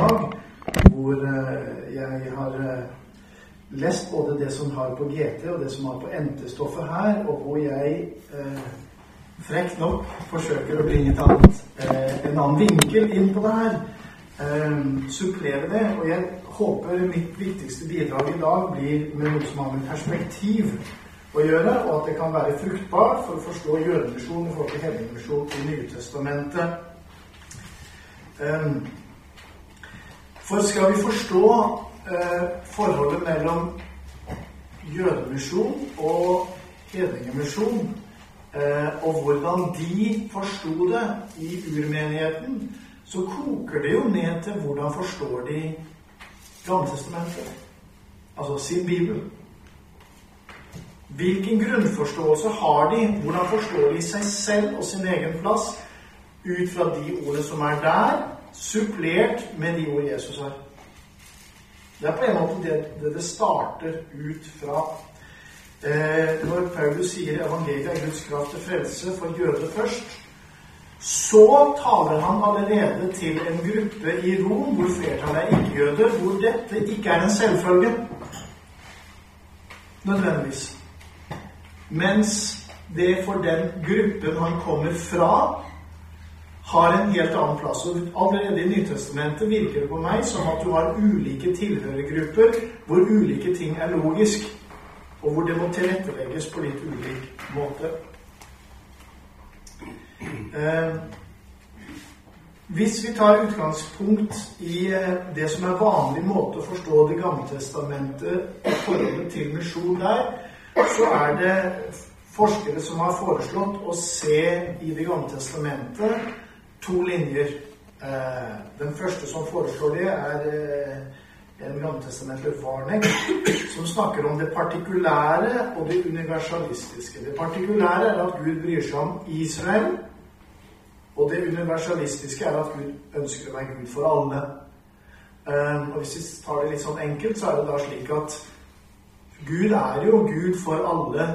dag hvor eh, jeg har eh, lest både det som har på GT og det som har på NT-stoffet her, og hvor jeg eh, frekt nok forsøker å bringe et annet, en annen vinkel inn på det her. Supplere det. Og jeg håper mitt viktigste bidrag i dag blir med noe som har med perspektiv å gjøre, og at det kan være fruktbart for å forstå jødemisjonen til hedningemisjon i Nytestamentet. Um, for skal vi forstå eh, forholdet mellom jødemisjon og hedningemisjon, eh, og hvordan de forsto det i urmenigheten, så koker det jo ned til hvordan forstår de Gamletestamentet, altså sin bibel. Hvilken grunnforståelse har de? Hvordan forstår de seg selv og sin egen plass ut fra de ordene som er der, supplert med de ord Jesus har? Det er på en måte det det, det starter ut fra. Eh, når Paulus sier evangeliet er Guds kraft til frelse for jøder først, så taler han allerede til en gruppe i Rom hvor flertallet er ikke-jøder, hvor dette ikke er en selvfølge. Nødvendigvis. Mens det for den gruppen han kommer fra, har en helt annen plass. Og allerede i Nytestamentet virker det på meg som at du har ulike tilhørergrupper hvor ulike ting er logisk, og hvor det må tilrettelegges på litt ulik måte. Eh, hvis vi tar utgangspunkt i eh, det som er vanlig måte å forstå Det gamle testamentet i forholdet til misjon der, så er det forskere som har foreslått å se i Det gamle testamentet to linjer. Eh, den første som foreslår det, er eh, en gammeltestamentlig Varning, som snakker om det partikulære og det universalistiske. Det partikulære er at Gud bryr seg om Israel, og det universalistiske er at Gud ønsker å være Gud for alle. Eh, og Hvis vi tar det litt sånn enkelt, så er det da slik at Gud er jo Gud for alle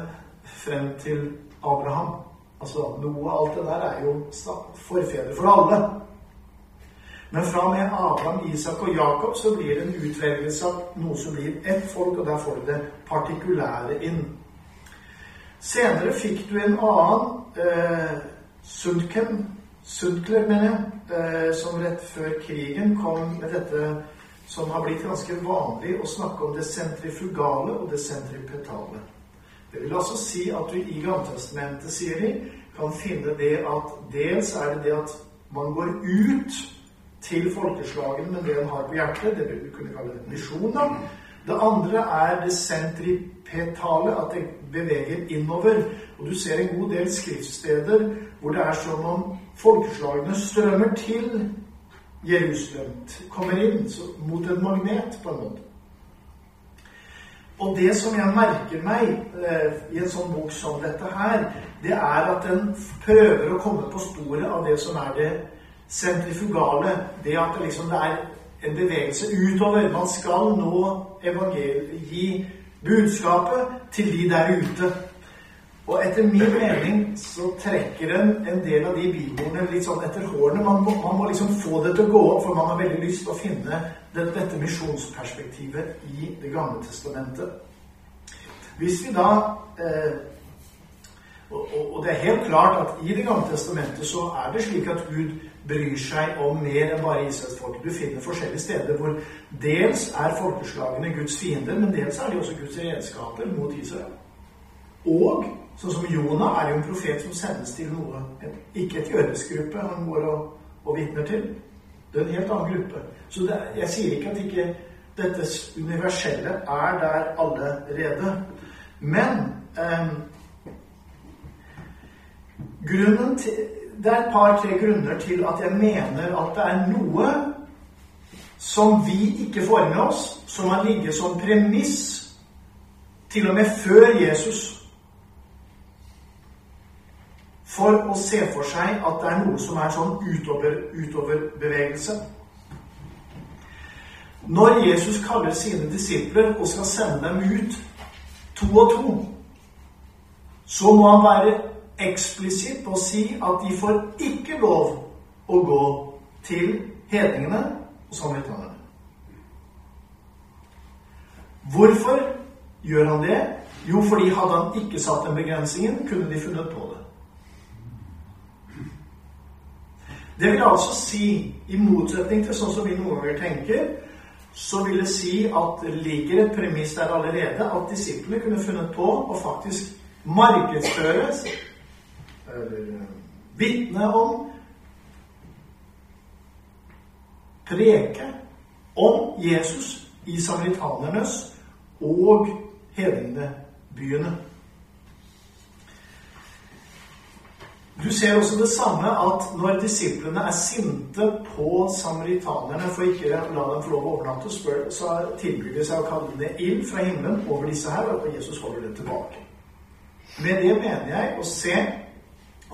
frem til Abraham. Altså, Noe av alt det der er jo forfedre for alle. Men fra og med Abraham, Isak og Jakob så blir det en utvelgelse av noe som blir ett folk, og der får du det partikulære inn. Senere fikk du en annen eh, Sundken, Sundkler, mener jeg, eh, som rett før krigen kom med dette som har blitt ganske vanlig å snakke om det sentrifugale og det sentripetale. Det vil altså si at du i Gammeltestamentet, sier de, kan finne det at dels er det det at man går ut til folkeslagene med det en har på hjertet. Det vil vi kunne kalle misjon. da. Det andre er det sentripetale, at det beveger innover. Og du ser en god del skriftsteder hvor det er som om folkeslagene strømmer til Jerusalem, kommer inn mot en magnet, på en måte. Og det som jeg merker meg eh, i en sånn bok som dette her, det er at den prøver å komme på sporet av det som er det sentrifugale. Det at det liksom det er en bevegelse utover. Man skal nå gi budskapet til de der ute. Og etter min mening så trekker den en del av de bibelordene litt sånn etter hårene. Man må, man må, liksom få det til å gå opp, for man har veldig lyst til å finne det, dette misjonsperspektivet i Det gamle testamentet. Hvis vi da eh, og, og, og, det er helt klart at i Det gamle testamentet så er det slik at Gud bryr seg om mer enn bare israelsfolket. Du finner forskjellige steder hvor dels er folkeslagene Guds fiender, men dels er de også Guds redskaper mot Israel. Og Sånn som Jonah er jo en profet som sendes til noe Ikke et jødisk han går og, og vitner til. Det er en helt annen gruppe. Så det, jeg sier ikke at ikke dette universelle er der allerede. Men eh, grunnen til, Det er et par-tre grunner til at jeg mener at det er noe som vi ikke får med oss, som har ligget som premiss til og med før Jesus for å se for seg at det er noe som er sånn utoverbevegelse. Utover Når Jesus kaller sine disipler og skal sende dem ut to og to, så må han være eksplisitt og si at de får ikke lov å gå til hedningene og samaritanerne. Hvorfor gjør han det? Jo, fordi hadde han ikke satt den begrensningen, kunne de funnet på det. Det vil altså si, i motsetning til sånn som vi noen ganger tenker, så vil det si at det ligger et premiss der allerede at disiplene kunne funnet på å faktisk markedsføre, eller vitne om, preke om Jesus i samaritanernes og hedningebyene. Du ser også det samme at når disiplene er sinte på samaritanerne for ikke å la dem få lov å overnatte, så tilbyr de seg å kalle ned ild fra himmelen over disse her, og Jesus holder dem tilbake. Med det mener jeg å se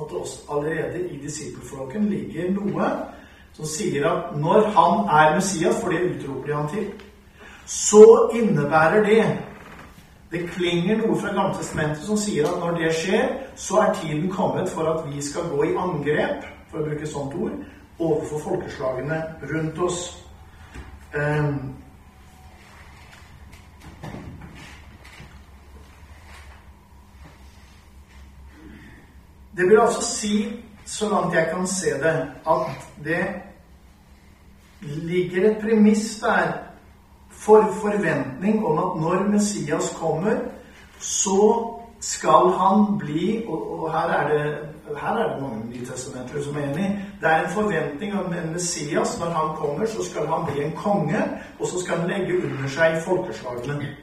at det også allerede i disippelflokken ligger noe som sier at når han er Messias, for det utroper de han til, så innebærer det det klinger noe fra Gamletestamentet som sier at når det skjer, så er tiden kommet for at vi skal gå i angrep, for å bruke et sånt ord, overfor folkeslagene rundt oss. Um, det vil altså si, så langt jeg kan se det, at det ligger et premiss der for forventning om at når Messias kommer, så skal han bli Og, og her, er det, her er det mange nytestamenter som er enig. Det er en forventning om en Messias. Når han kommer, så skal han bli en konge, og så skal han legge under seg folkeslagene.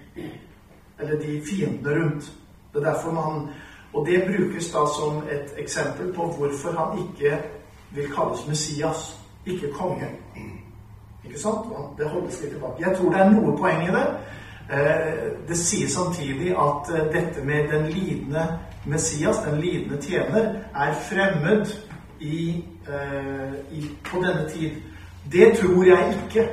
Eller de fiendene rundt. Det er derfor man Og det brukes da som et eksempel på hvorfor han ikke vil kalles Messias, ikke konge. Ikke sant? Det holdes litt tilbake. Jeg tror det er noe poeng i det. Eh, det sier samtidig at eh, dette med den lidende Messias, den lidende tjener, er fremmed i, eh, i, på denne tid. Det tror jeg ikke.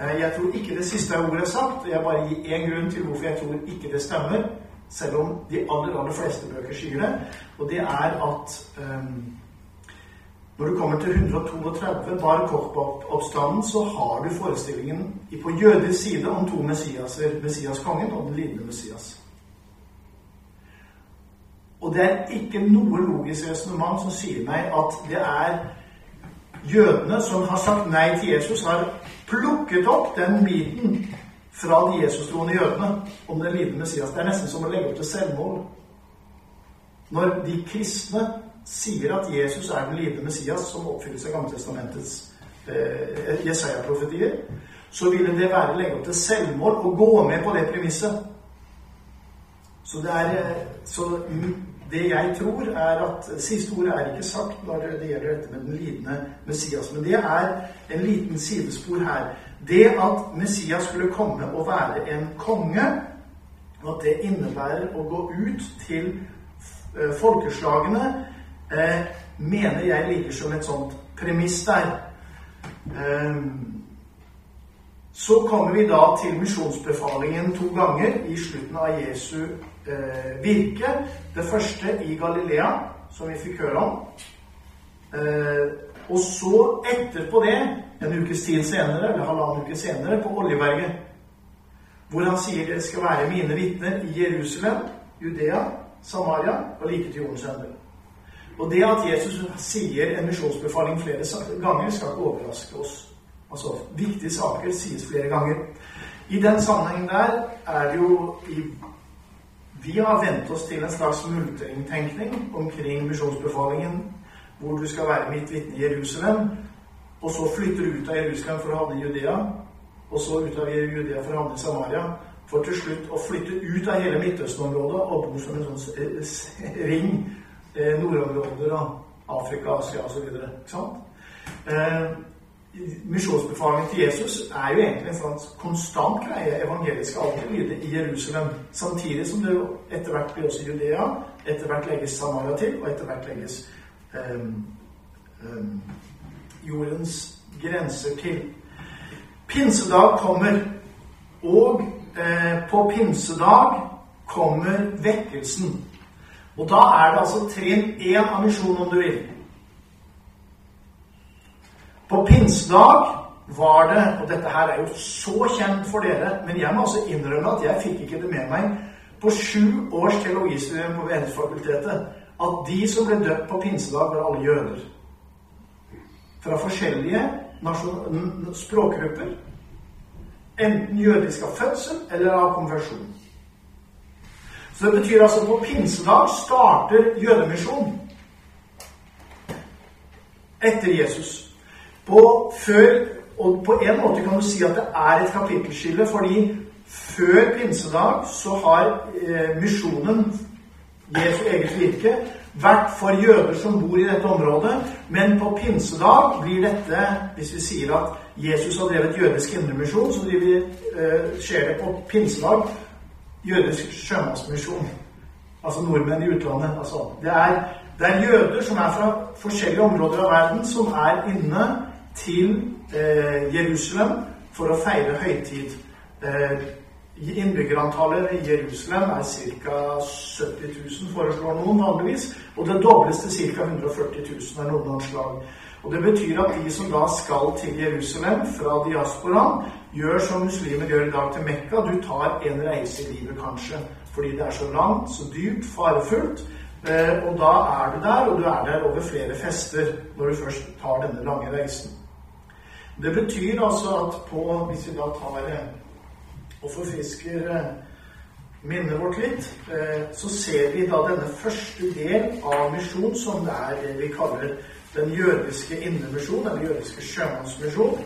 Jeg tror ikke det siste ordet er sagt. Jeg bare gir én grunn til hvorfor jeg tror ikke det stemmer, selv om de aller, aller fleste bøker sier det. Og det er at um, når du kommer til 132, Bar Kochba-oppstanden, så har du forestillingen på jødisk side om to Messiaser. Messias-kongen og den lidende Messias. Og det er ikke noe logisk resonnement som sier meg at det er jødene som har sagt nei til Jesus, har plukket opp den biten fra de Jesus-troende jødene om den lidende Messias. Det er nesten som å legge opp til selvmål. Når de kristne sier at Jesus er den lidende Messias som oppfyllelse av Gammeltestamentets eh, Jesaja-profetier, så ville det være å legge opp til selvmål og gå med på det premisset. Så det, er, eh, så det jeg tror, er at Siste ordet er ikke sagt når det gjelder dette med den lidende Messias. Men det er en liten sidespor her. Det at Messias skulle komme og være en konge, og at det innebærer å gå ut til eh, folkeslagene eh, mener jeg ligger som et sånt premiss der. Eh, så kommer vi da til misjonsbefalingen to ganger i slutten av Jesu eh, virke. Det første i Galilea, som vi fikk høre om. Eh, og så etterpå det, en ukes tid senere, eller halvannen uke senere, på Oljeberget. Hvor han sier dere skal være mine vitner i Jerusalem, Judea, Samaria og like til jordens ende. Og det at Jesus sier en misjonsbefaling flere ganger, skal ikke overraske oss. Altså, Viktige saker sies flere ganger. I den sammenhengen der er det jo i, Vi har vent oss til en slags multeringtenkning omkring misjonsbefalingen, hvor du skal være mitt vitne i Jerusalem, og så flytter du ut av Jerusalem for å havne i Judea, og så ut av Judea for å havne i Samaria, for til slutt å flytte ut av hele Midtøsten-området og bo som en sånn ring eh, nordområder av Afrika, Asia osv. Eh, Misjonsbefalingen til Jesus er jo egentlig en sånn konstant greie. Evangeliet skal i Jerusalem, samtidig som det etter hvert blir også Judea, etter hvert legges Samaria til, og etter hvert legges eh, eh, jordens grenser til. Pinsedag kommer, og eh, på pinsedag kommer vekkelsen. Og da er det altså trinn én av misjonen, om du vil. På pinsedag, var det Og dette her er jo så kjent for dere, men jeg må også innrømme at jeg fikk ikke det med meg på sju års teologistudium på Vennesfakultetet at de som ble døpt på pinsedag, var alle jøder. Fra forskjellige språkgrupper. Enten jødisk av fødsel eller av konversjon. Så det betyr altså at på pinsedag starter jødemisjon etter Jesus. På, før, og på en måte kan du si at det er et kapittelskille, fordi før pinsedag så har eh, misjonen, Jesu eget virke, vært for jøder som bor i dette området. Men på pinsedag blir dette, hvis vi sier at Jesus har drevet jødisk indremisjon, så driver, eh, skjer det på pinsedag jødisk sjømannsmisjon. Altså nordmenn i utlandet. Altså, det, er, det er jøder som er fra forskjellige områder av verden, som er inne til eh, Jerusalem for å feire høytid. Eh, Innbyggerantallet i Jerusalem er ca. 70 000, foreslår noen vanligvis. Og det dobles til ca. 140 000 er noen anslag. Og Det betyr at de som da skal til Jerusalem fra diasporaen, gjør som muslimer gjør i dag til Mekka. Du tar en reise i livet, kanskje. Fordi det er så langt, så dyrt, farefullt. Eh, og da er du der, og du er der over flere fester når du først tar denne lange reisen. Det betyr altså at på Hvis vi da tar eh, og forfrisker eh, minnet vårt litt, så ser vi da denne første del av misjon, som det er det vi kaller den jødiske indremisjon, eller jødiske sjømannsmisjon.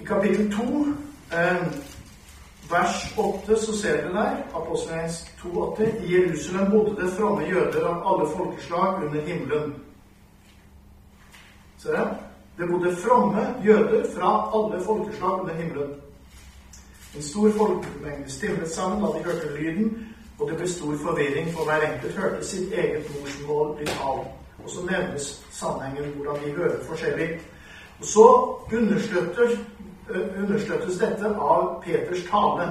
I kapittel 2, eh, vers 8, så ser dere der, Apostelens 2,8 I Jerusalem bodde det fromme jøder av alle folkeslag under himmelen. Ser dere? Det bodde fromme jøder fra alle folkeslag under himmelen. En stor folkemengde stimlet sammen da de hørte lyden, og det ble stor forvirring, for hver enkelt hørte sitt eget morsmål bli talt. Og så nevnes sammenhengen hvordan de hører forskjellig. Og så understøtter understøttes dette av Peters tale.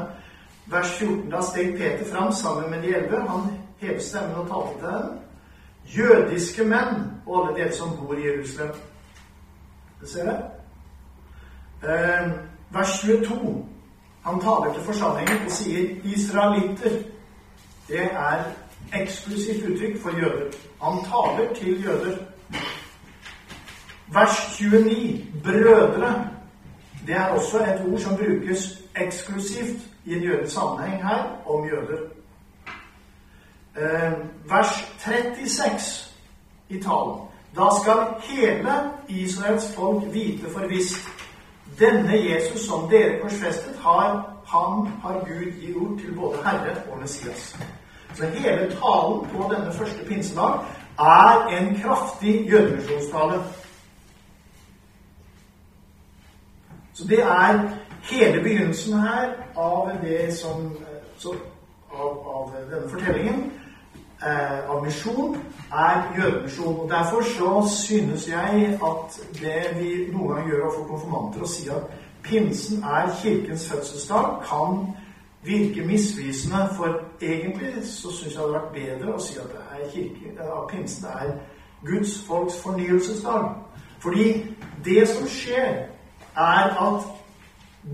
Vers 14. Da steg Peter fram sammen med de elleve. Han hevet stemmen og talte til dem. Jødiske menn og alle dere som bor i Jerusalem. Det ser jeg. Eh, vers 22. Han taler til forsamlingen og sier 'israelitter'. Det er eksklusivt uttrykk for jøder. Han taler til jøder. Vers 29. Brødre det er også et ord som brukes eksklusivt i en jødisk sammenheng her om jøder. Eh, vers 36 i talen. Da skal hele Israels folk vite for visst denne Jesus som dere korsfestet, har han har Gud gjort til både Herre og Messias. Så hele talen på denne første pinsedag er en kraftig jødemisjonstale. Så det er hele begynnelsen her av som, så, av, av, denne fortellingen eh, av misjon er jødemisjon. Og Derfor så synes jeg at det vi noen ganger gjør overfor konfirmanter, å si at pinsen er kirkens fødselsdag, kan virke misvisende. For egentlig så syns jeg det hadde vært bedre å si at, er kirke, at pinsen er Guds folks fornyelsesdag. Fordi det som skjer er at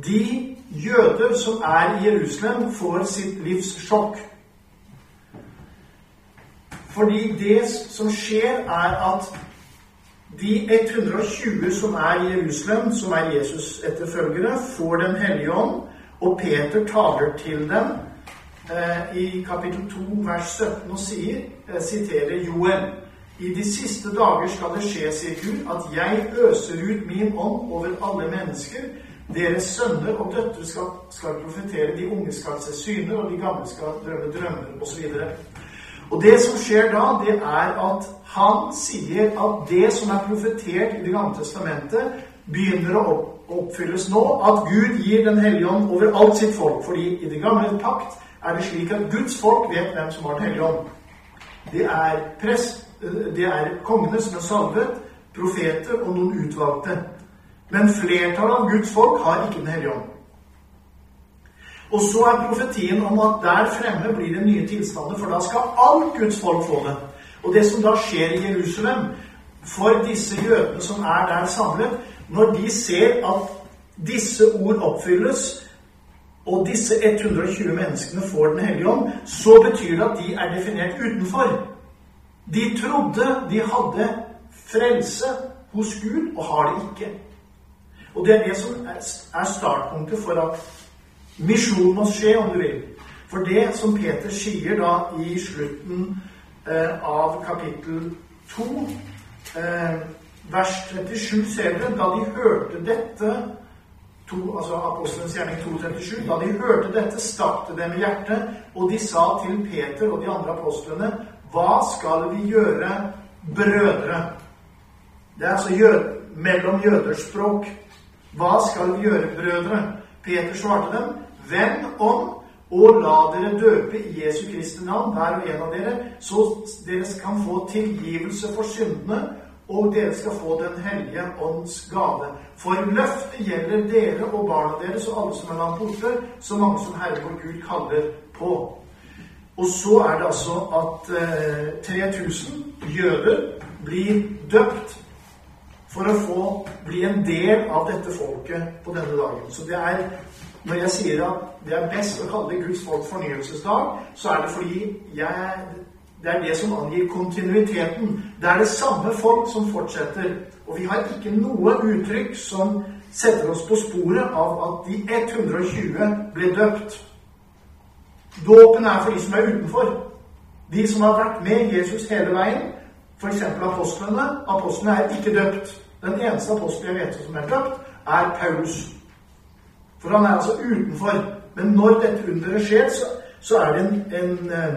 de jøder som er i Jerusalem, får sitt livs sjokk. Fordi det som skjer, er at de 120 som er i Jerusalem, som er Jesus-etterfølgere, får Den hellige ånd, og Peter taler til dem eh, i kapittel 2, vers 17 og sier, eh, siterer Joel i de siste dager skal det skje, sier Gud, at jeg øser ut min ånd over alle mennesker. Deres sønner og døtre skal, skal profetere, de unge skal se syner, og de gamle skal drømme drømmer, osv. Og det som skjer da, det er at han sier at det som er profetert i Det gamle testamentet, begynner å oppfylles nå. At Gud gir Den hellige ånd over alt sitt folk. Fordi i Det gamle pakt er det slik at Guds folk vet hvem som har Den hellige ånd. Det er prest det er kongene som er salvet, profeter og noen utvalgte. Men flertallet av Guds folk har ikke Den hellige ånd. Og så er profetien om at der fremme blir det nye tilstander, for da skal alt Guds folk få det. Og det som da skjer i Jerusalem for disse jødene som er der samlet, når de ser at disse ord oppfylles, og disse 120 menneskene får Den hellige ånd, så betyr det at de er definert utenfor. De trodde de hadde frelse hos Gud, og har det ikke. Og det er det som er startpunktet for at misjon må skje, om du vil. For det som Peter sier da i slutten eh, av kapittel 2, eh, vers 37, ser dere, da de hørte dette to, altså Apostelens gjerning 2.37. Da de hørte dette, stakk det dem i hjertet, og de sa til Peter og de andre apostlene, Hva skal vi gjøre, brødre? Det er altså jød, mellom jøders språk. Hva skal vi gjøre, brødre? Peter svarte dem, Vend om og la dere døpe i Jesu Kristi navn, hver og en av dere, så dere kan få tilgivelse for syndene, og dere skal få Den hellige ånds gave. For løftet gjelder dere og barna deres og alle som er langt borte, så mange som Herre vår Gud kaller på. Og så er det altså at eh, 3000 jøder blir døpt for å få bli en del av dette folket på denne dagen. Så det er når jeg sier at det er best å kalle Guds folk fornyelsesdag, så er det fordi jeg, det er det som angir kontinuiteten. Det er det samme folk som fortsetter. Og vi har ikke noe uttrykk som setter oss på sporet av at de 120 ble døpt. Dåpen er for de som er utenfor. De som har vært med Jesus hele veien, f.eks. apostlene. Apostlene er ikke døpt. Den eneste apostel jeg vet som er døpt, er Paulus. For han er altså utenfor. Men når dette underet skjer, så, så, er det en, en eh,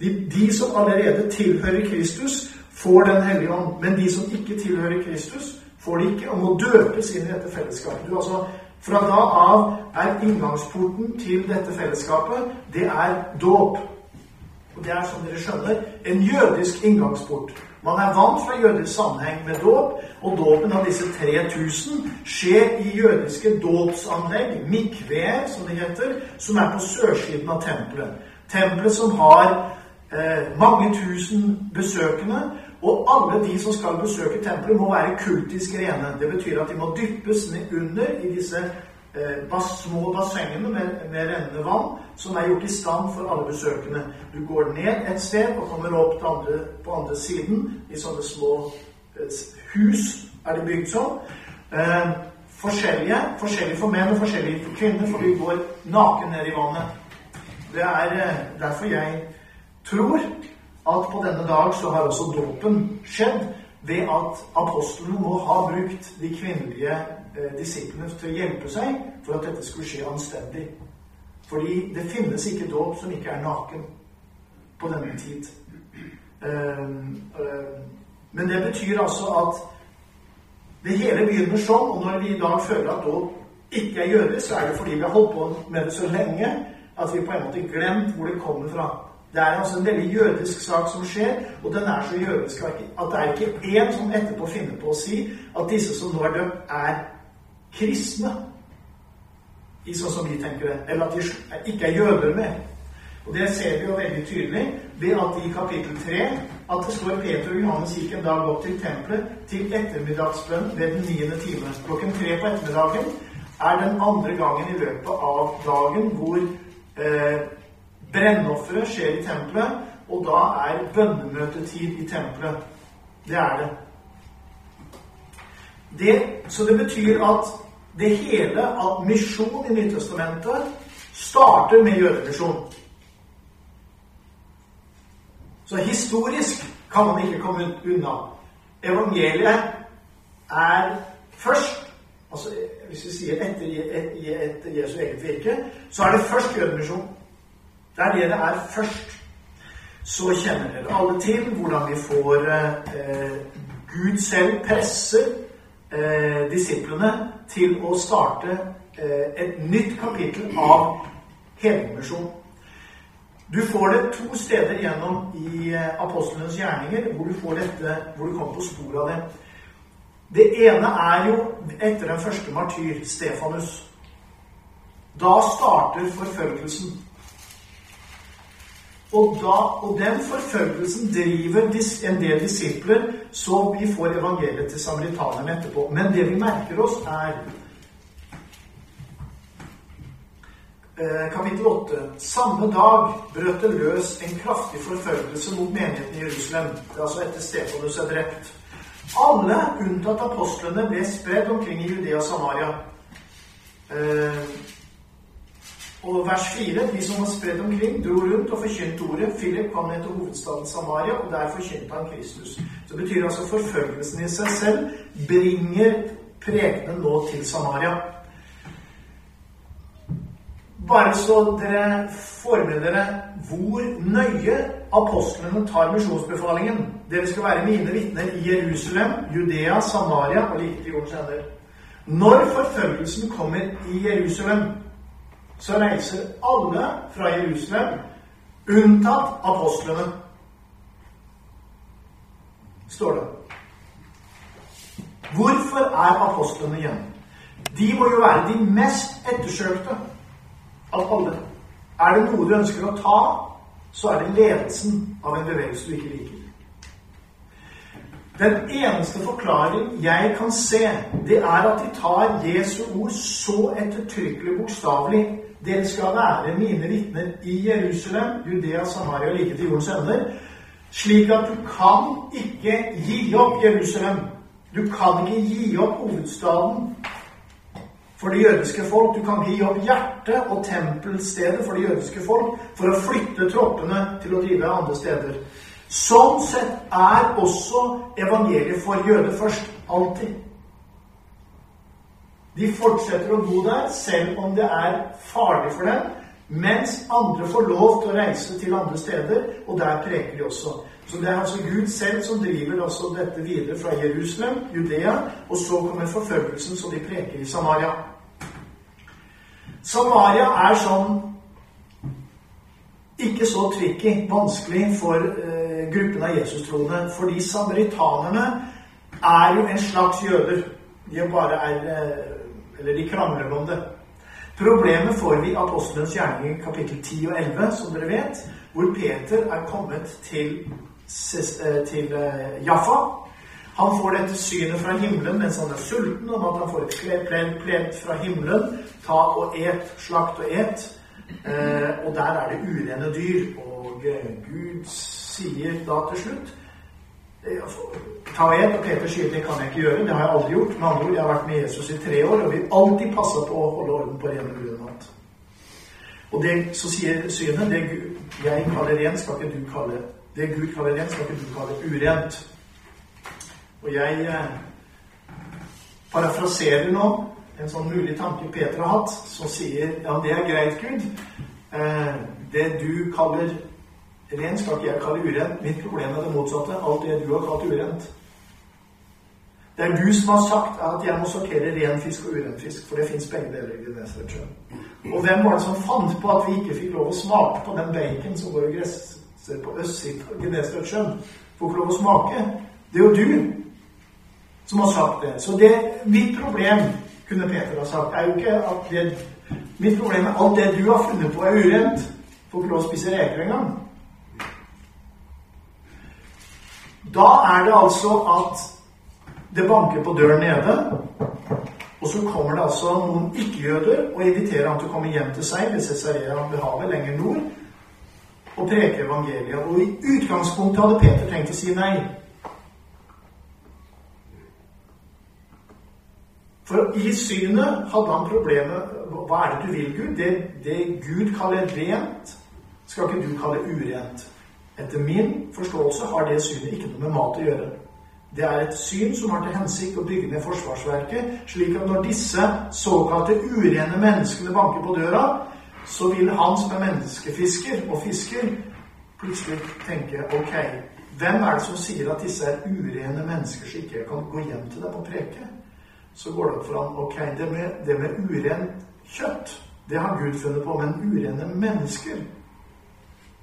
de, de, som allerede tilhører Kristus, får Den hellige ånd. Men de som ikke tilhører Kristus, får det ikke og må døpes inn i dette fellesskapet. Du, altså, fra da av er inngangsporten til dette fellesskapet, det er dåp. Og det er, som dere skjønner, en jødisk inngangsport. Man er vant fra jødisk sammenheng med dåp, og dåpen av disse 3000 skjer i jødiske dåpsanlegg, mikveer, som det heter, som er på sørsiden av tempelet. Tempelet som har eh, mange tusen besøkende, og alle de som skal besøke tempelet, må være kultisk rene. Det betyr at de må dyppes ned under i disse små bassengene med, med rennende vann, som er gjort i stand for alle besøkende. Du går ned et sted og kommer opp andre, på andre siden i sånne små eh, hus er de bygd sånn. Eh, forskjellige. Forskjellige for menn og forskjellige for kvinner, for vi går naken ned i vannet. Det er eh, derfor jeg tror at på denne dag så har også dåpen skjedd ved at apostlene må ha brukt de kvinnelige eh, disiplene til å hjelpe seg for at dette skulle skje anstendig. Fordi det finnes ikke dåp som ikke er naken på denne tid. Um, um, men det betyr altså at det hele begynner sånn, og når vi i dag føler at dåp ikke er jødisk, så er det fordi vi har holdt på med det så lenge at vi på en måte glemt hvor det kommer fra. Det er altså en veldig jødisk sak som skjer, og den er så jødisk at det er ikke én som etterpå finner på å si at disse som nå er døpt, er kristne. I sånn som vi tenker det. Eller at de ikke er jøder med. Og Det ser vi jo veldig tydelig ved at i kapittel 3 at det står Peter og Johannes gikk en dag opp til tempelet til ettermiddagsbønn ved den niende time. Klokken tre på ettermiddagen er den andre gangen i løpet av dagen hvor eh, Brennofferet skjer i tempelet, og da er bønnemøtetid i tempelet. Det er det. det. Så det betyr at det hele, at misjon i Nytestamentet, starter med jødemisjon. Så historisk kan man ikke komme unna. Evangeliet er først altså Hvis vi sier etter, etter Jesu eget virke, så er det først jødemisjon. Det er det det er først. Så kjenner dere alle til hvordan vi får eh, Gud selv presser eh, disiplene til å starte eh, et nytt kapittel av helgemisjon. Du får det to steder gjennom i eh, apostlenes gjerninger hvor du får dette, hvor du kommer på sporet av det. Det ene er jo etter den første martyr, Stefanus. Da starter forfølgelsen. Og, da, og den forfølgelsen driver en del disipler, så vi får evangeliet til samaritanerne etterpå. Men det vi merker oss, er eh, kapittel 8. Samme dag brøt det løs en kraftig forfølgelse mot menigheten i Jerusalem. Det er altså etter Stefanus er drept. Alle, unntatt apostlene, ble spredd omkring i Judea og Samaria. Eh, og vers 4.: De som var spredd omkring, dro rundt og forkynte ordet. Philip kom ned til hovedstaden Samaria, og der forkynte han Kristus. Så det betyr altså forfølgelsen i seg selv bringer prekenen nå til Samaria. Bare så dere får dere hvor nøye apostlene tar misjonsbefalingen. Dere skal være mine vitner i Jerusalem, Judea, Samaria og like til jordens ender. Når forfølgelsen kommer i Jerusalem, så reiser alle fra Jerusalem, unntatt apostlene. Står det. Hvorfor er apostlene igjen? De må jo være de mest ettersøkte av alle. Er det noe du ønsker å ta, så er det ledelsen av en bevegelse du ikke liker. Den eneste forklaring jeg kan se, det er at de tar Jesu ord så ettertrykkelig bokstavelig dere skal være mine vitner i Jerusalem, Judea, Samaria og like til jordens ender. Slik at du kan ikke gi opp Jerusalem. Du kan ikke gi opp hovedstaden for det jødiske folk. Du kan gi opp hjertet og tempelstedet for det jødiske folk for å flytte troppene til å drive andre steder. Sånn sett er også evangeliet for jøder først. Alltid. De fortsetter å bo der selv om det er farlig for dem, mens andre får lov til å reise til andre steder, og der preker de også. Så det er altså Gud selv som driver altså dette videre fra Jerusalem, Judea, og så kommer forfølgelsen, så de preker i Samaria. Samaria er sånn ikke så tricky, vanskelig for eh, gruppen av Jesus-troende, fordi samaritanerne er jo en slags jøder. De bare er eh, eller de krangler om det. Problemet får vi i Apostelens gjerning kapittel 10 og 11, som dere vet, hvor Peter er kommet til, eh, til eh, Jaffa. Han får dette synet fra himmelen mens han er sulten, om at han får et plent fra himmelen. Ta og et, slakt og et. Eh, og der er det urene dyr. Og Gud sier da til slutt Ta en, og Peter sier det kan jeg ikke gjøre. Det har jeg aldri gjort. Med andre ord, jeg har vært med Jesus i tre år og vil alltid passe på å holde orden på ren og alt. Og det, så sier synet det jeg kaller rent, skal ikke du kalle Det Gud kaller rent, skal ikke du kalle urent. Og jeg eh, parafraserer nå en sånn mulig tanke Peter har hatt, som sier ja, det er greit, Gud. Eh, det du kaller Ren skal ikke jeg kalle urent. Mitt problem er det motsatte. Alt det du har kalt urent. Det er du som har sagt at jeg må sortere ren fisk og urent fisk, for det fins begge deler i Genesaretsjøen. Og hvem var det som fant på at vi ikke fikk lov å smake på den bacon som går og gresser på østsiden av Genesaretsjøen? Får ikke lov å smake. Det er jo du som har sagt det. Så det, mitt problem, kunne Peter ha sagt, er jo ikke at det Mitt problem er alt det du har funnet på, er urent. Får ikke lov å spise reker engang. Da er det altså at det banker på døren nede, og så kommer det altså noen ikke-jøder og inviterer ham til å komme hjem til seg ved Cesarea ved havet lenger nord og preke evangeliet. Og i utgangspunktet hadde Peter tenkt å si nei. For i synet hadde han problemet Hva er det du vil, Gud? Det, det Gud kaller rent, skal ikke du kalle urent. Etter min forståelse har det synet ikke noe med mat å gjøre. Det er et syn som har til hensikt å bygge ned forsvarsverket, slik at når disse såkalte urene menneskene banker på døra, så vil han som er menneskefisker og fisker, plutselig tenke ok, hvem er det som sier at disse er urene mennesker som ikke kan gå hjem til dem og preke? Så går det opp for ham ok, det med, det med urent kjøtt, det har Gud funnet på, men urene mennesker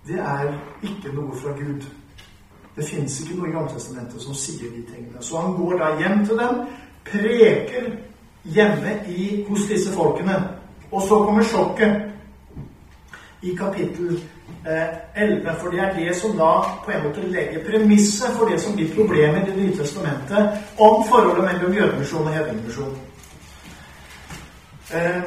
det er ikke noe fra Gud. Det fins ikke noe i Gamletestamentet som sier de tingene. Så han går da hjem til dem, preker hjemme i, hos disse folkene. Og så kommer sjokket i kapittel 11. Eh, for det er det som da på en måte legger premisset for det som blir problemet i Det nye testamentet om forholdet mellom jødemisjon og hedningmisjon. Eh,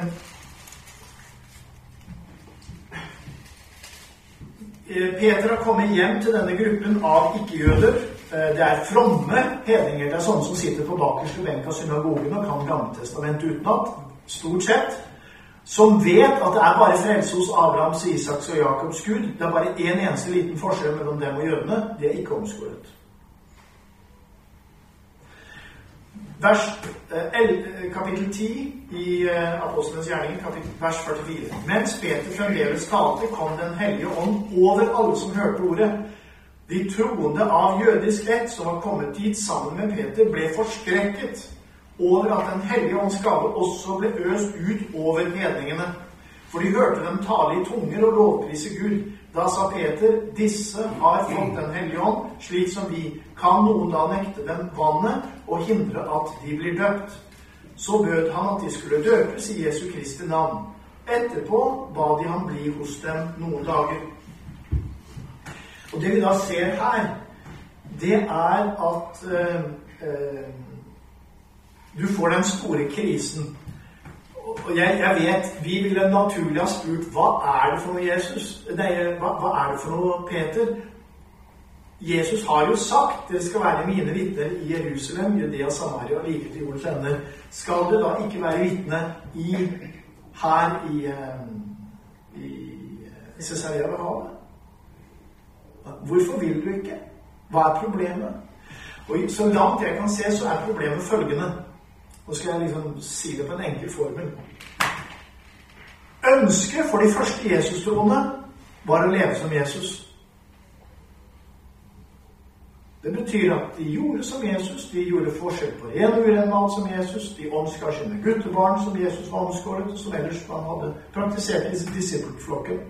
Peter har kommet hjem til denne gruppen av ikke-jøder. Eh, det er fromme hedninger. Det er sånne som sitter på bakerste benk av synagogen og kan Gammeltestamentet utenat. Stort sett som vet at det er bare frelse hos Abrahams, Isaks og Jakobs Gud. Det er bare én en eneste liten forskjell mellom dem og jødene. De er ikke omskåret. Vers, eh, kapittel 10 i eh, Apostlenes gjerninger, vers 44. Mens Peter fremdeles talte, kom Den hellige ånd over alle som hørte ordet. De troende av jødisk rett som var kommet dit sammen med Peter, ble forskrekket over at Den hellige ånds gave også ble øst ut over hedningene. For de hørte dem tale i tunger og lovprise Gud. Da sa Peter, disse har fått Den hellige ånd, slik som vi. Kan noen da nekte dem vannet og hindre at de blir døpt? Så bød han at de skulle døpes i Jesu Kristi navn. Etterpå ba de ham bli hos dem noen dager. Og det vi da ser her, det er at øh, øh, du får den store krisen. Og jeg, jeg, vet Vi ville naturlig ha spurt hva er det for noe Jesus? Nei, hva, hva, er det for noe Peter? Jesus har jo sagt dere skal være mine vitner i Jerusalem, Judea, Samaria og like til jordens ender. Skal du da ikke være vitne i, her i, eh, i, i Cesarea ved havet? Hvorfor vil du ikke? Hva er problemet? Og Så langt jeg kan se, så er problemet følgende nå skal jeg liksom si det på en enkel formel. Ønsket for de første Jesus-troende var å leve som Jesus. Det betyr at de gjorde som Jesus, de gjorde forskjell på ren og uren mann som Jesus, de omskar sine guttebarn som Jesus var omskåret, og som ellers man hadde praktisert i disippelflokken.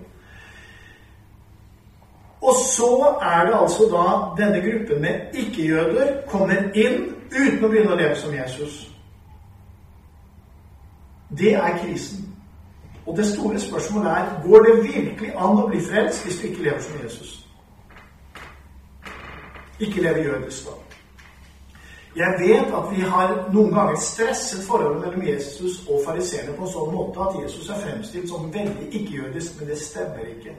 Og så er det altså da denne gruppen med ikke-jøder kommer inn uten å begynne å leve som Jesus. Det er krisen. Og det store spørsmålet er går det virkelig an å bli frelst hvis du ikke lever som Jesus? Ikke lever jødisk, da. Jeg vet at vi har noen ganger stresset forholdet mellom Jesus og fariseerne på en sånn måte at Jesus er fremstilt som veldig ikke-jødisk, men det stemmer ikke.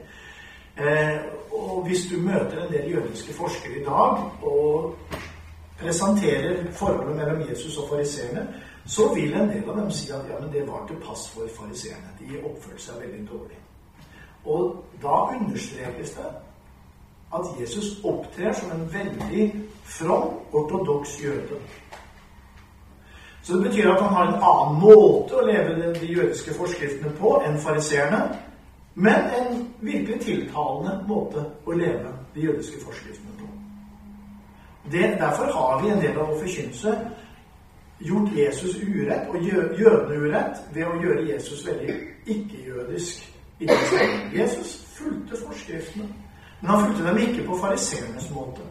Eh, og hvis du møter en del jødiske forskere i dag og presenterer forholdet mellom Jesus og fariseerne, så vil en del av dem si at ja, men det var til pass for fariseerne. De oppførte seg veldig dårlig. Og da understrekes det at Jesus opptrer som en veldig from, ortodoks jøde. Så det betyr at han har en annen måte å leve de jødiske forskriftene på enn fariseerne, men en virkelig tiltalende måte å leve de jødiske forskriftene på. Det, derfor har vi en del av vår forkynnelse gjort Jesus urett og jødene urett ved å gjøre Jesus veldig ikke-jødisk. Jesus fulgte forskriftene, men han fulgte dem ikke på fariseernes måte.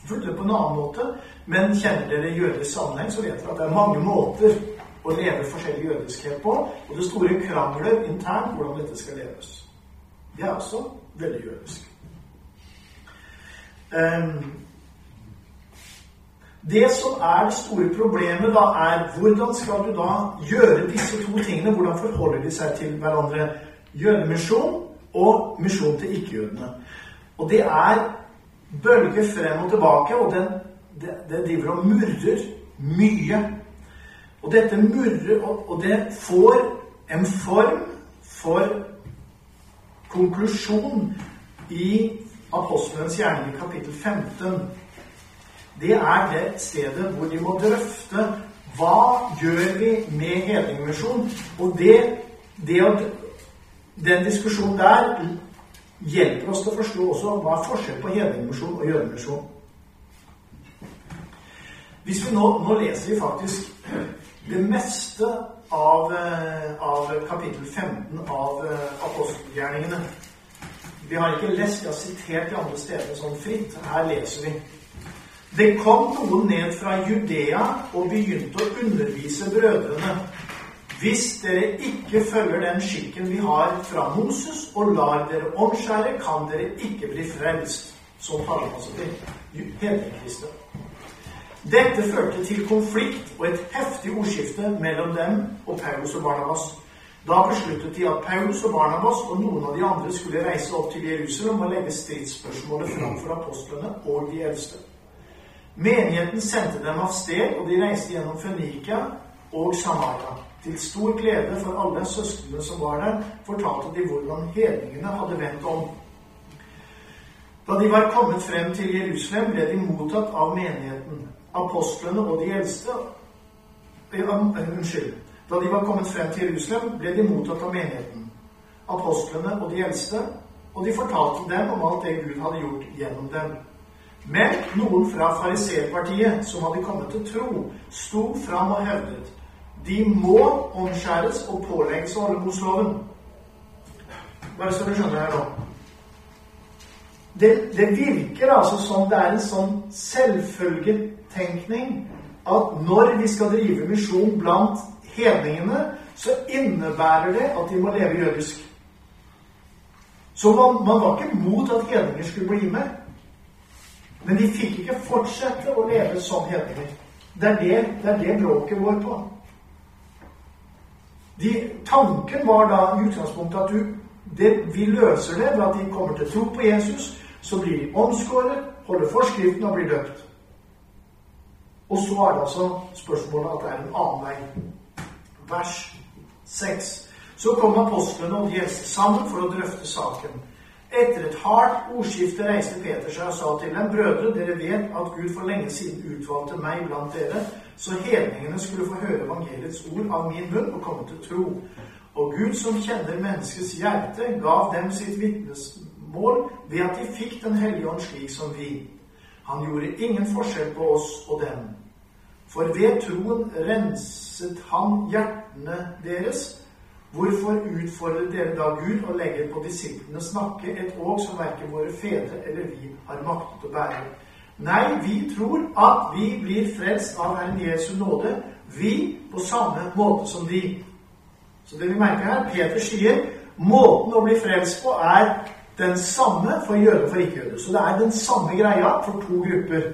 Han fulgte dem på en annen måte, men kjenner dere jødisk sammenheng, så vet dere at det er mange måter å leve forskjellig jødiskhet på, og det store krangler internt hvordan dette skal leves. Det er også veldig jødisk. Um, det som er det store problemet, da, er hvordan skal du da gjøre disse to tingene? Hvordan forholder de seg til hverandre? Jødemisjon og misjon til ikke-jødene. Og det er bølger frem og tilbake, og den, det, det driver og murrer mye. Og dette murrer, og, og det får en form for konklusjon i Apostelens gjerning kapittel 15 det er det stedet hvor de må drøfte hva gjør vi med hedningmisjon. Og det, det at den diskusjonen der hjelper oss til å forstå også hva er forskjell på hedningmisjon og jødemisjon. Hvis vi nå, nå, leser vi faktisk det meste av, eh, av kapittel 15 av eh, apostelgjerningene. Vi har ikke lest, vi har sitert de andre stedene sånn fritt. Her leser vi. Det kom noen ned fra Judea og begynte å undervise brødrene. Hvis dere ikke følger den skikken vi har fra Moses, og lar dere omskjære, kan dere ikke bli frelst. Som taler altså til hedningkristne. Dette førte til konflikt og et heftig ordskifte mellom dem og Paulus og Barnabas. Da besluttet de at Paulus og Barnabas og noen av de andre skulle reise opp til Jerusalem og legge stridsspørsmålet framfor apostlene og de eldste. Menigheten sendte dem av sted, og de reiste gjennom Fønikia og Samaria. Til stor glede for alle søsknene som var der, fortalte de hvordan hedningene hadde vendt om. Da de var kommet frem til Jerusalem, ble de mottatt av menigheten apostlene og de eldste Unnskyld. Da de var kommet frem til Jerusalem, ble de mottatt av menigheten, apostlene og de eldste, og de fortalte dem om alt det Gud hadde gjort gjennom dem. Men noen fra fariserpartiet som hadde kommet til tro, sto fram og hevdet de må omskjæres og pålegges å holde Mosloven. Bare så du skjønner her nå. Det, det virker altså som det er en sånn selvfølgetenkning at når vi skal drive misjon blant hedningene, så innebærer det at de må leve jødisk. Så man, man var ikke mot at hedninger skulle bli med. Men de fikk ikke fortsette å leve som hedninger. Det er det, det, er det bråket går på. De, tanken var da i utgangspunktet at du, det, vi løser det ved at de kommer til tro på Jesus. Så blir de omskåret, holder forskriften og blir døpt. Og så er det altså spørsmålet at det er en annen vei. Vers 6. Så kom apostlene og Jesus sammen for å drøfte saken. Etter et hardt ordskifte reiste Peter seg og sa til dem, brødre, dere vet at Gud for lenge siden utvalgte meg blant dere, så hedningene skulle få høre evangeliets ord av min munn og komme til tro. Og Gud, som kjenner menneskets hjerte, gav dem sitt vitnesmål ved at de fikk Den hellige ånd slik som vi. Han gjorde ingen forskjell på oss og dem. For ved troen renset han hjertene deres. Hvorfor utfordrer dere da Gud og legger på disiplenes nakke et åk som verken våre fedre eller vi har maktet å bære? Nei, vi tror at vi blir frelst av Herren Jesu nåde, vi på samme måte som de. Så det vi merker her, Peter sier måten å bli frelst på er den samme for jøde og for ikke-jøde. Så det er den samme greia for to grupper.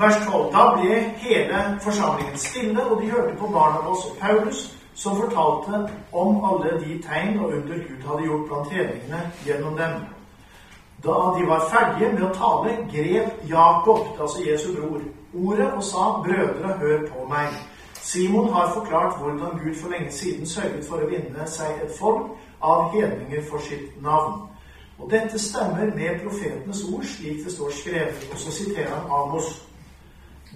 Vers 12. Da ble hele forsamlingen stille, og de hørte på Barnabas og Paulus, som fortalte om alle de tegn og under Gud hadde gjort blant hedningene gjennom dem. Da de var ferdige med å tale, grep Jakob, altså Jesu bror, ordet og sa, 'Brødre, hør på meg.' Simon har forklart hvordan Gud for lenge siden sørget for å vinne seg et folk av hedninger for sitt navn. Og dette stemmer med profetenes ord, slik det står skrevet. Og så siterer han Amos.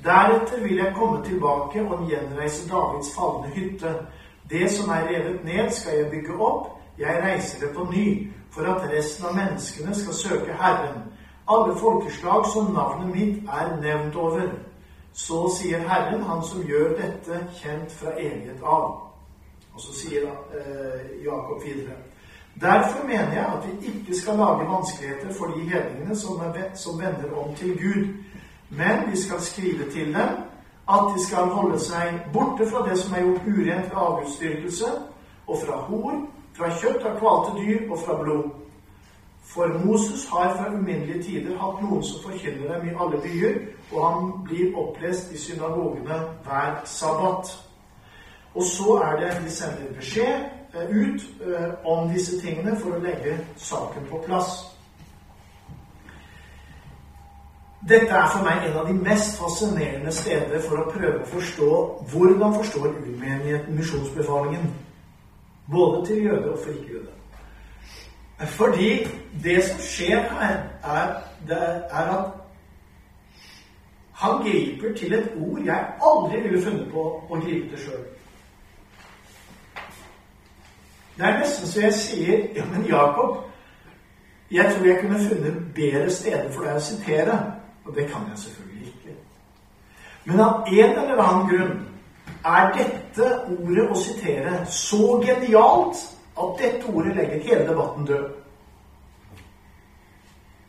Deretter vil jeg komme tilbake og gjenreise Davids falne hytte. Det som er revet ned, skal jeg bygge opp. Jeg reiser det på ny, for at resten av menneskene skal søke Herren. Alle folkeslag som navnet mitt er nevnt over. Så sier Herren, han som gjør dette kjent fra evighet av. Og så sier eh, Jakob videre. Derfor mener jeg at vi ikke skal lage vanskeligheter for de hedningene som, som vender om til Gud. Men vi skal skrive til dem at de skal holde seg borte fra det som er gjort urent ved avgudsdyrkelse, og fra hor, fra kjøtt av kvalte dyr og fra blod. For Moses har fra uminnelige tider hatt noen som forkynner dem i alle byer, og han blir opplest i synagogene hver sabbat. Og så er det de sender beskjed eh, ut eh, om disse tingene for å legge saken på plass. Dette er for meg en av de mest fascinerende steder for å prøve å forstå hvordan forstår urmenigheten misjonsbefalingen. Både til jøder og for ikke-jøder. Fordi det som skjer her, er, er at han griper til et ord jeg aldri ville funnet på å gripe til sjøl. Det er nesten så jeg sier Ja, men Jakob, jeg tror jeg kunne funnet bedre steder for deg å sitere. Og det kan jeg selvfølgelig ikke. Men av en eller annen grunn er dette ordet å sitere så genialt at dette ordet legger hele debatten død.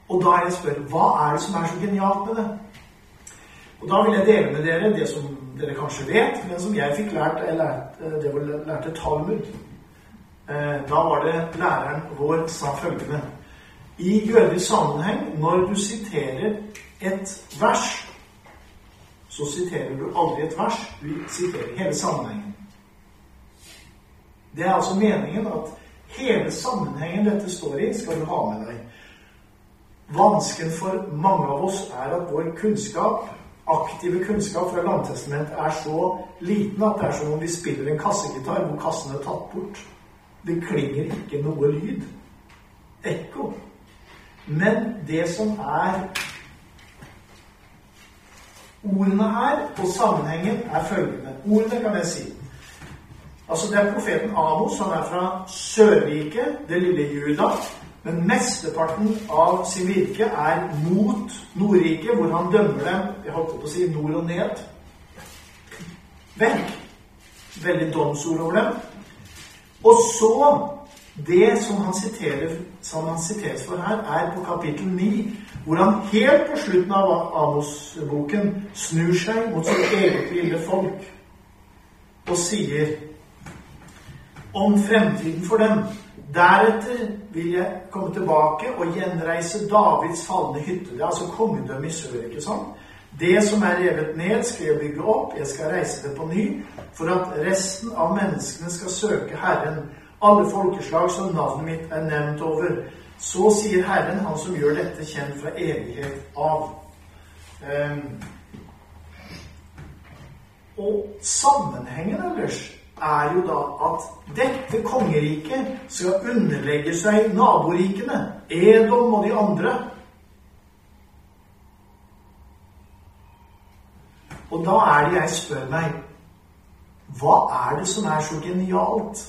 Og da jeg spør hva er det som er så genialt med det? Og da vil jeg dele med dere det som dere kanskje vet, men som jeg fikk lært jeg lærte, Det var lærte Talmud. Eh, da var det læreren vår sa følgende I jødisk sammenheng, når du siterer et vers, så siterer du aldri et vers, du siterer hele sammenhengen. Det er altså meningen at hele sammenhengen dette står i, skal du ha med deg. Vansken for mange av oss er at vår kunnskap, aktive kunnskap fra Landtestamentet, er så liten at det er som om vi spiller en kassegitar hvor kassen er tatt bort. Det klinger ikke noe lyd. Ekko. Men det som er ordene her, og sammenhengen, er følgende. Ordene kan jeg si. Altså Det er profeten Amos. Han er fra Sørriket, det lille Juda. Men mesteparten av sin virke er mot Nordriket, hvor han dømmer dem jeg holdt på å si nord og ned. Vekk. Veldig domsord over dem. Og så Det som han, siterer, som han siteres for her, er på kapittel 9, hvor han helt på slutten av Amos-boken snur seg mot sitt eget lille folk og sier om fremtiden for dem. Deretter vil jeg komme tilbake og gjenreise Davids falne hytte. Det er altså kongedømmet i sør. ikke sant? Det som er revet ned, skal jeg bygge opp. Jeg skal reise det på ny, for at resten av menneskene skal søke Herren. Alle folkeslag som navnet mitt er nevnt over. Så sier Herren, han som gjør dette kjent fra evighet av. Um, og sammenhengen ellers er jo da at dette kongeriket skal underlegge seg naborikene, Edom og de andre. Og da er det jeg spør meg Hva er det som er så genialt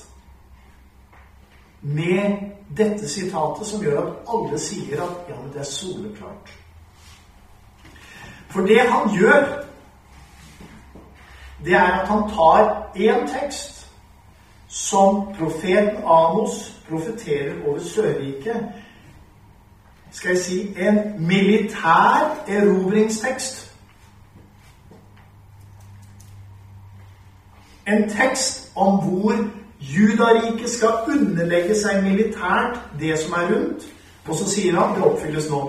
med dette sitatet som gjør at alle sier at ja, men det er soleklart? For det han gjør det er at han tar én tekst som profeten Amos profeterer over Sørriket. Skal jeg si en militær erobringstekst. En tekst om hvor Judariket skal underlegge seg militært det som er rundt. Og så sier han det oppfylles nå.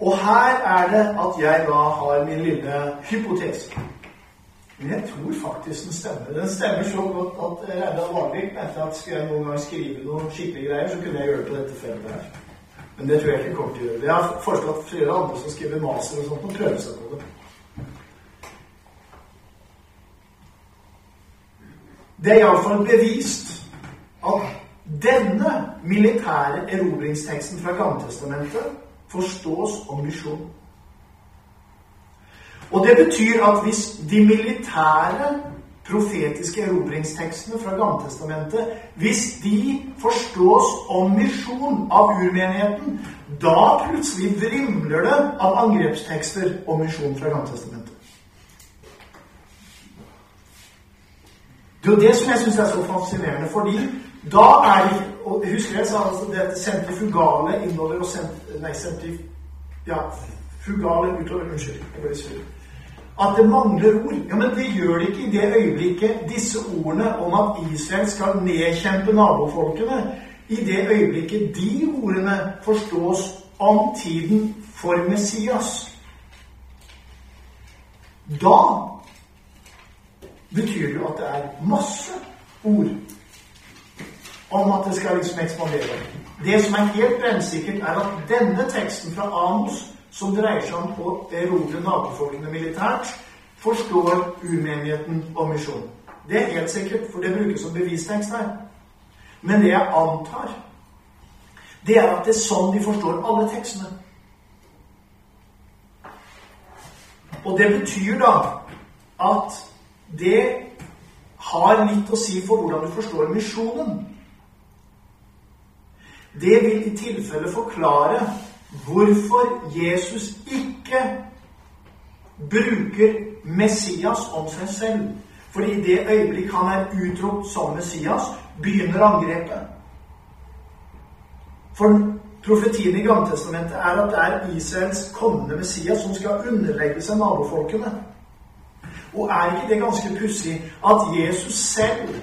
Og her er det at jeg da har min lille hypotese. Men jeg tror faktisk den stemmer. Den stemmer så godt at Reidar Varvik mente at skulle jeg noen gang skrive noen skikkelige greier, så kunne jeg gjøre det på dette feltet her. Men det tror jeg ikke kommer til å gjøre. Jeg har foreslått flere andre som skriver maser og sånt, og prøver seg på det. Det er iallfall bevist at denne militære erobringsteksten fra Gammeltestamentet forstås om misjon. Og det betyr at hvis de militære profetiske erobringstekstene fra Gammeltestamentet Hvis de forstås om misjon av urmenigheten, da plutselig vrimler det av angrepstekster om misjon fra Gammeltestamentet. Det er jo det som jeg syns er så fascinerende, fordi da er det og Husker jeg sa altså det sentrifugale innover og sent, Nei, sentrif... Ja, fugale utover Unnskyld, jeg. At det mangler ord. Ja, Men det gjør det ikke i det øyeblikket disse ordene om at Israel skal nedkjempe nabofolkene. I det øyeblikket de ordene forstås om tiden for Messias. Da betyr jo at det er masse ord om at det skal liksom ekspandere. Det som er helt brennsikkert, er at denne teksten fra Amos, som dreier seg om å erobre nabofolkene militært, forstår umenigheten og misjonen. Det er helt sikkert, for det brukes som bevistekst her. Men det jeg antar, det er at det er sånn de forstår alle tekstene. Og det betyr da at det har litt å si for hvordan du forstår misjonen. Det vil i tilfelle forklare hvorfor Jesus ikke bruker Messias om seg selv. For i det øyeblikk han er utropt som Messias, begynner angrepet. For profetien i Gamletestamentet er at det er Israels kommende Messias som skal underlegge seg nabofolkene. Og er ikke det ganske pussig at Jesus selv,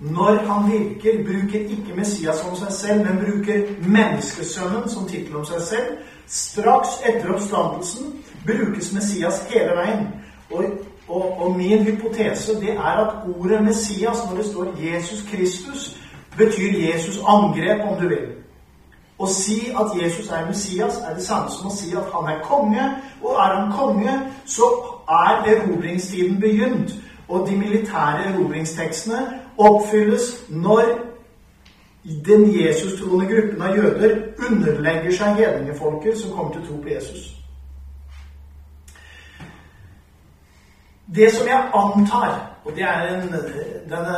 når han virker, bruker ikke Messias som seg selv, men bruker Menneskesønnen som tittel om seg selv? Straks etter oppstandelsen brukes Messias hele veien. Og, og, og min hypotese det er at ordet Messias, når det står Jesus Kristus, betyr Jesus angrep, om du vil. Å si at Jesus er Messias, er det samme som å si at han er konge. Og er han konge, så er erobringstiden begynt. Og de militære erobringstekstene oppfylles når den Jesus-troende gruppen av jøder underlegger seg hedningefolket som kommer til tro på Jesus. Det som jeg antar, og det er en, denne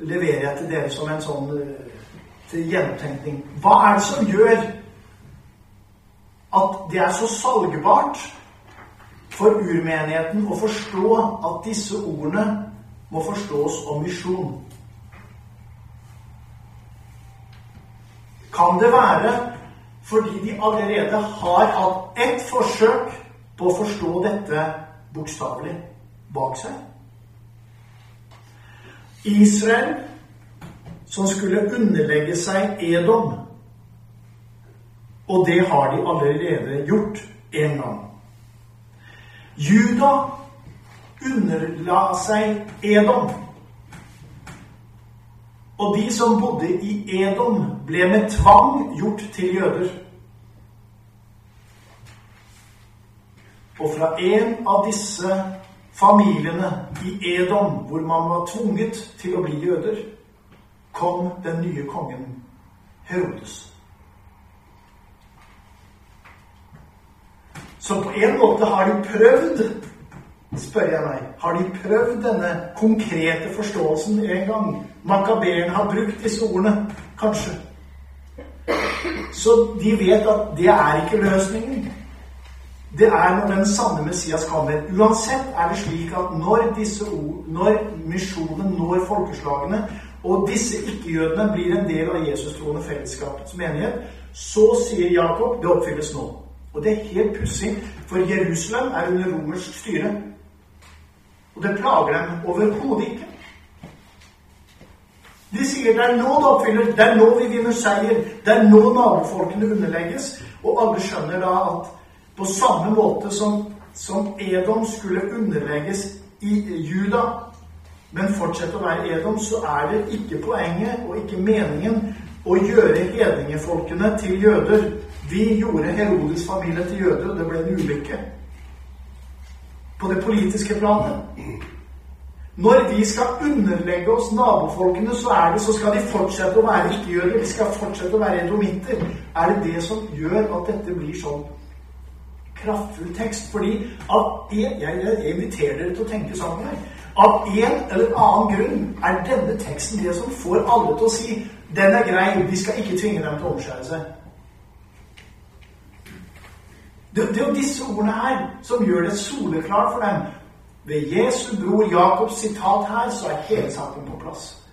leverer jeg til dere som en sånn til gjennomtenkning Hva er det som gjør at det er så salgbart for urmenigheten å forstå at disse ordene må forstås om misjon? Kan det være fordi de allerede har hatt ett forsøk på å forstå dette bokstavelig bak seg? Israel som skulle underlegge seg Edom. Og det har de allerede gjort en gang. Juda underla seg Edom. Og de som bodde i Edom, ble med tvang gjort til jøder. Og fra en av disse familiene i Edom, hvor man var tvunget til å bli jøder, kom den nye kongen Herodes. Så på en måte har de prøvd, spør jeg meg, har de prøvd denne konkrete forståelsen en gang? Makabeerne har brukt disse ordene, kanskje. Så de vet at det er ikke løsningen. Det er når den sanne Messias kommer. Uansett er det slik at når, disse ord, når misjonen når folkeslagene, og disse ikke-jødene blir en del av Jesus-troende fellesskapets menighet, så sier Jakob det oppfylles nå. Og det er helt pussig, for Jerusalem er under romersk styre. Og det plager dem overhodet ikke. De sier det er nå det oppfyller, det er nå vi vinner seier, det er nå nabofolkene underlegges. Og alle skjønner da at på samme måte som, som Edom skulle underlegges i Juda, men fortsette å være Edom, så er det ikke poenget og ikke meningen å gjøre hedningefolkene til jøder. Vi gjorde Herodes familie til jøder, og det ble en ulykke. På det politiske planet. Når vi skal underlegge oss nabofolkene, så, det, så skal de fortsette å være ikke-jøder. De skal fortsette å være edomitter. Er det det som gjør at dette blir sånn kraftfull tekst? Fordi at jeg, jeg, jeg inviterer dere til å tenke sammen her. Av en eller annen grunn er denne teksten det som får alle til å si den er grei, vi skal ikke tvinge dem til å omskjære seg. Det, det er jo disse ordene her som gjør det soleklart for dem. Ved Jesu bror Jakobs sitat her, så er hele saken på plass.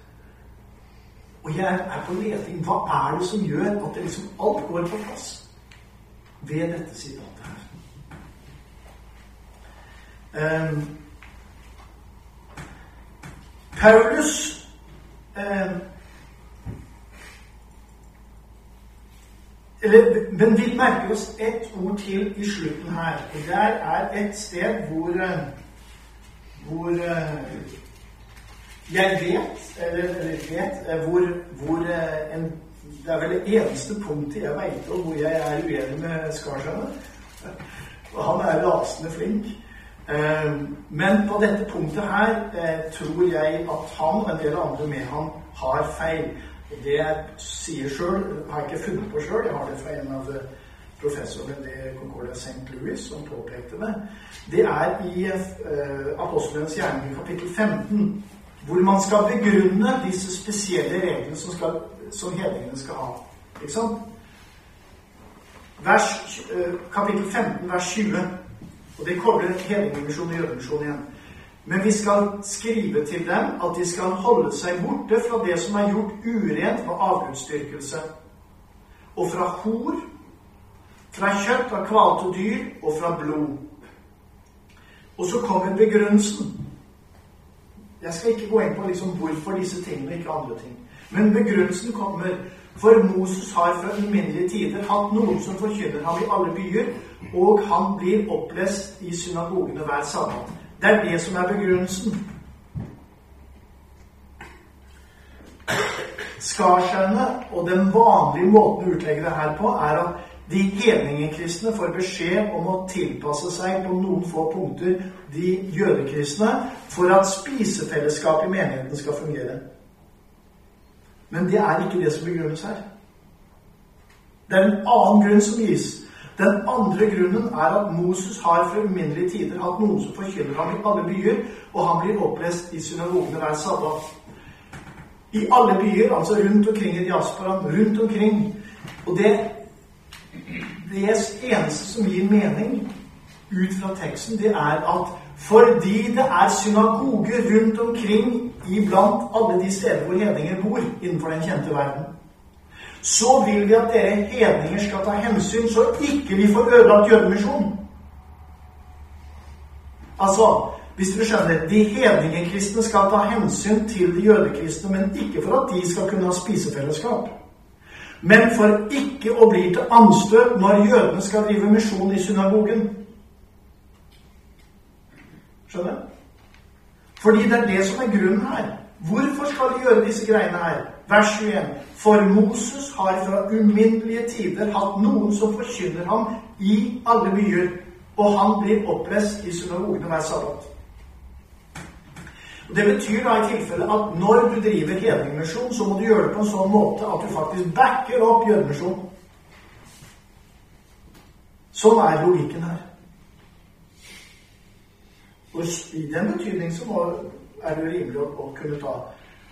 Og jeg er på leting. Hva er det som gjør at det liksom alt går på plass ved dette sitatet her? Um, Paulus eh, eller, Men vi merker oss ett ord til i slutten her. Og Der er et sted hvor, eh, hvor eh, jeg vet, eller, vet, eh, hvor, hvor en, Det er vel det eneste punktet jeg veit om hvor jeg er uenig med Skarsjøene. Han er rasende flink. Men på dette punktet her tror jeg at han og en del andre med ham har feil. Det jeg sier sjøl, har jeg ikke funnet på sjøl. Jeg har det fra en av professorene ved Concordia St. Louis som påpekte det. Det er i uh, Apostelens gjerning kapittel 15, hvor man skal begrunne disse spesielle reglene som, skal, som hedningene skal ha. Ikke sant? Vers, uh, kapittel 15, vers 20. Og det kobler hedningemisjon og jødemisjon igjen. Men vi skal skrive til dem at de skal holde seg borte fra det som er gjort urent med avgudsdyrkelse. og fra hor, fra kjøtt av kvalte dyr og fra blod. Og så kommer begrunnelsen. Jeg skal ikke gå inn på liksom hvorfor disse tingene, ikke andre ting. Men begrunnelsen kommer. For Moses har fra uminnelige tider hatt noen som forkynner ham i alle byer, og han blir opplest i synagogene hver sabbat. Det er det som er begrunnelsen. Skarskjærene og den vanlige måten å utlegge det her på, er at de hedningekristne får beskjed om å tilpasse seg på noen få punkter de jødekristne for at spisefellesskapet i menigheten skal fungere. Men det er ikke det som begrunnes her. Det er en annen grunn som gis. Den andre grunnen er at Moses har fra uminnelige tider hatt noen som forkynner ham i alle byer, og han blir opplest i synagogene hver sabbat. I alle byer, altså rundt omkring i diasporaen, rundt omkring. Og det, det eneste som gir mening ut fra teksten, det er at fordi det er synagoger rundt omkring iblant alle de steder hvor hedninger bor innenfor den kjente verden, så vil vi at dere hedninger skal ta hensyn, så ikke vi får ødelagt jødemisjonen. Altså hvis dere skjønner, De hedningekristne skal ta hensyn til de jødekristne, men ikke for at de skal kunne ha spisefellesskap. Men for ikke å bli til anstøt når jødene skal drive misjon i synagogen. Skjønner? Fordi det er det som er grunnen her. Hvorfor skal de gjøre disse greiene her? Vers 21. For Moses har fra uminnelige tider hatt noen som forkynner ham i alle byer, og han blir oppreist i synagogene hver sabbat. Det betyr da i tilfelle at når du driver hedningmisjon, så må du gjøre det på en sånn måte at du faktisk backer opp jødemisjon. Sånn er logikken her. Og i den betydning så må, er det rimelig å, kunne ta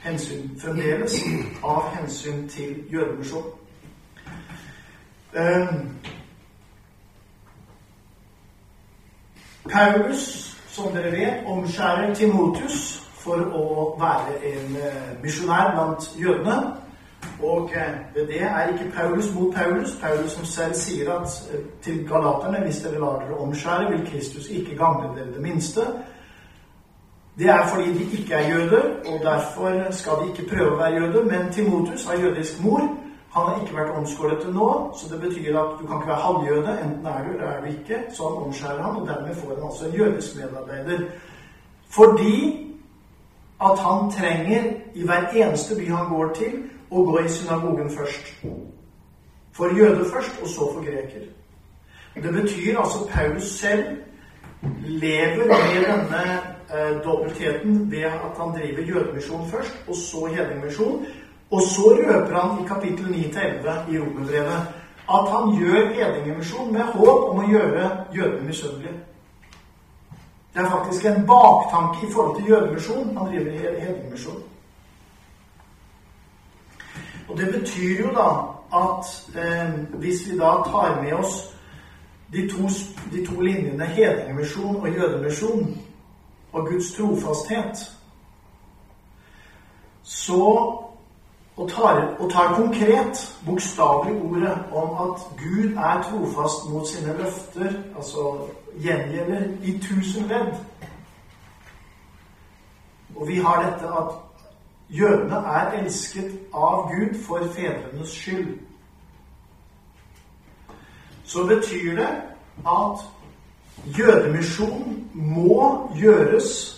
hensyn fremdeles av hensyn til jødemisjon. Um, Paulus, som dere vet, omskjærer Timotius for å være en eh, misjonær blant jødene. Og eh, det er ikke Paulus mot Paulus. Paulus som selv sier at eh, til galaterne hvis dere lar dere omskjære, vil Kristus ikke gagne dere det minste. Det er fordi de ikke er jøder, og derfor skal de ikke prøve å være jøder. Men Timotus har jødisk mor. Han har ikke vært omskåret til nå, så det betyr at du kan ikke være halvjøde. Enten er du eller er du ikke. Så han omskjærer han, og dermed får han altså en jødisk medarbeider. Fordi at han trenger i hver eneste by han går til, å gå i synagogen først. For jøder først, og så for greker. Det betyr altså Paulus selv lever med denne dobbeltheten ved at han driver jødemisjon først, og så hedningmisjon. Og så røper han i kapittel 9-11 i Romerbrevet at han gjør hedningemisjon med håp om å gjøre jødene misunnelige. Det er faktisk en baktanke i forhold til jødemisjon. Han driver hedningemisjon. Og det betyr jo da at eh, hvis vi da tar med oss de to, de to linjene hedningemisjon og jødemisjon og Guds trofasthet, så og tar, og tar konkret, bokstavelig ordet, om at Gud er trofast mot sine løfter, altså gjengjelder i tusen ledd. Og vi har dette at jødene er elsket av Gud for fedrenes skyld. Så betyr det at jødemisjon må gjøres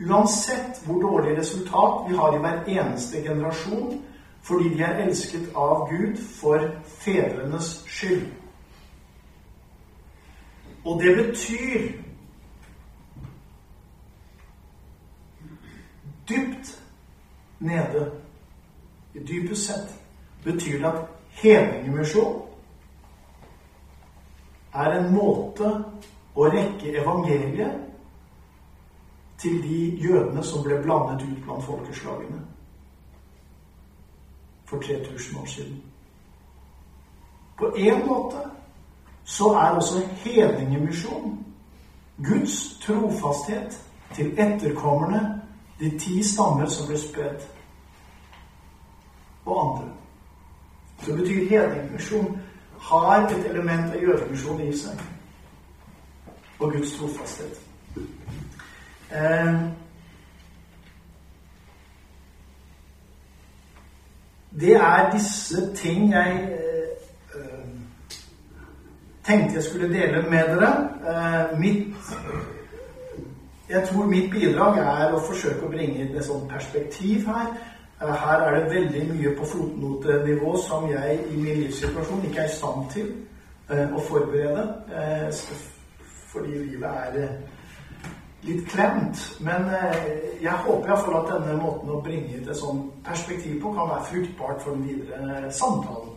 uansett hvor dårlig resultat vi har i hver eneste generasjon, fordi de er elsket av Gud for fedrenes skyld. Og det betyr dypt nede, i dypest sett, betyr det at hedningemisjon er en måte å rekke evangeliet til de jødene som ble blandet ut blant folkeslagene for 3000 år siden. På en måte så er også hedningemisjon Guds trofasthet til etterkommerne, de ti stammer som ble spredt, og andre. Så betyr hedningemisjon har et element av jødemisjon i seg. Og Guds trofasthet. Eh, det er disse ting jeg eh, tenkte jeg skulle dele med dere. Eh, mitt jeg tror mitt bidrag er å forsøke å bringe inn et sånt perspektiv her. Her er det veldig mye på fotnotenivå som jeg i min livssituasjon ikke er i stand til å forberede. Eh, fordi livet er litt klemt. Men jeg håper iallfall at denne måten å bringe ut et sånt perspektiv på kan være fruktbart for den videre samtalen.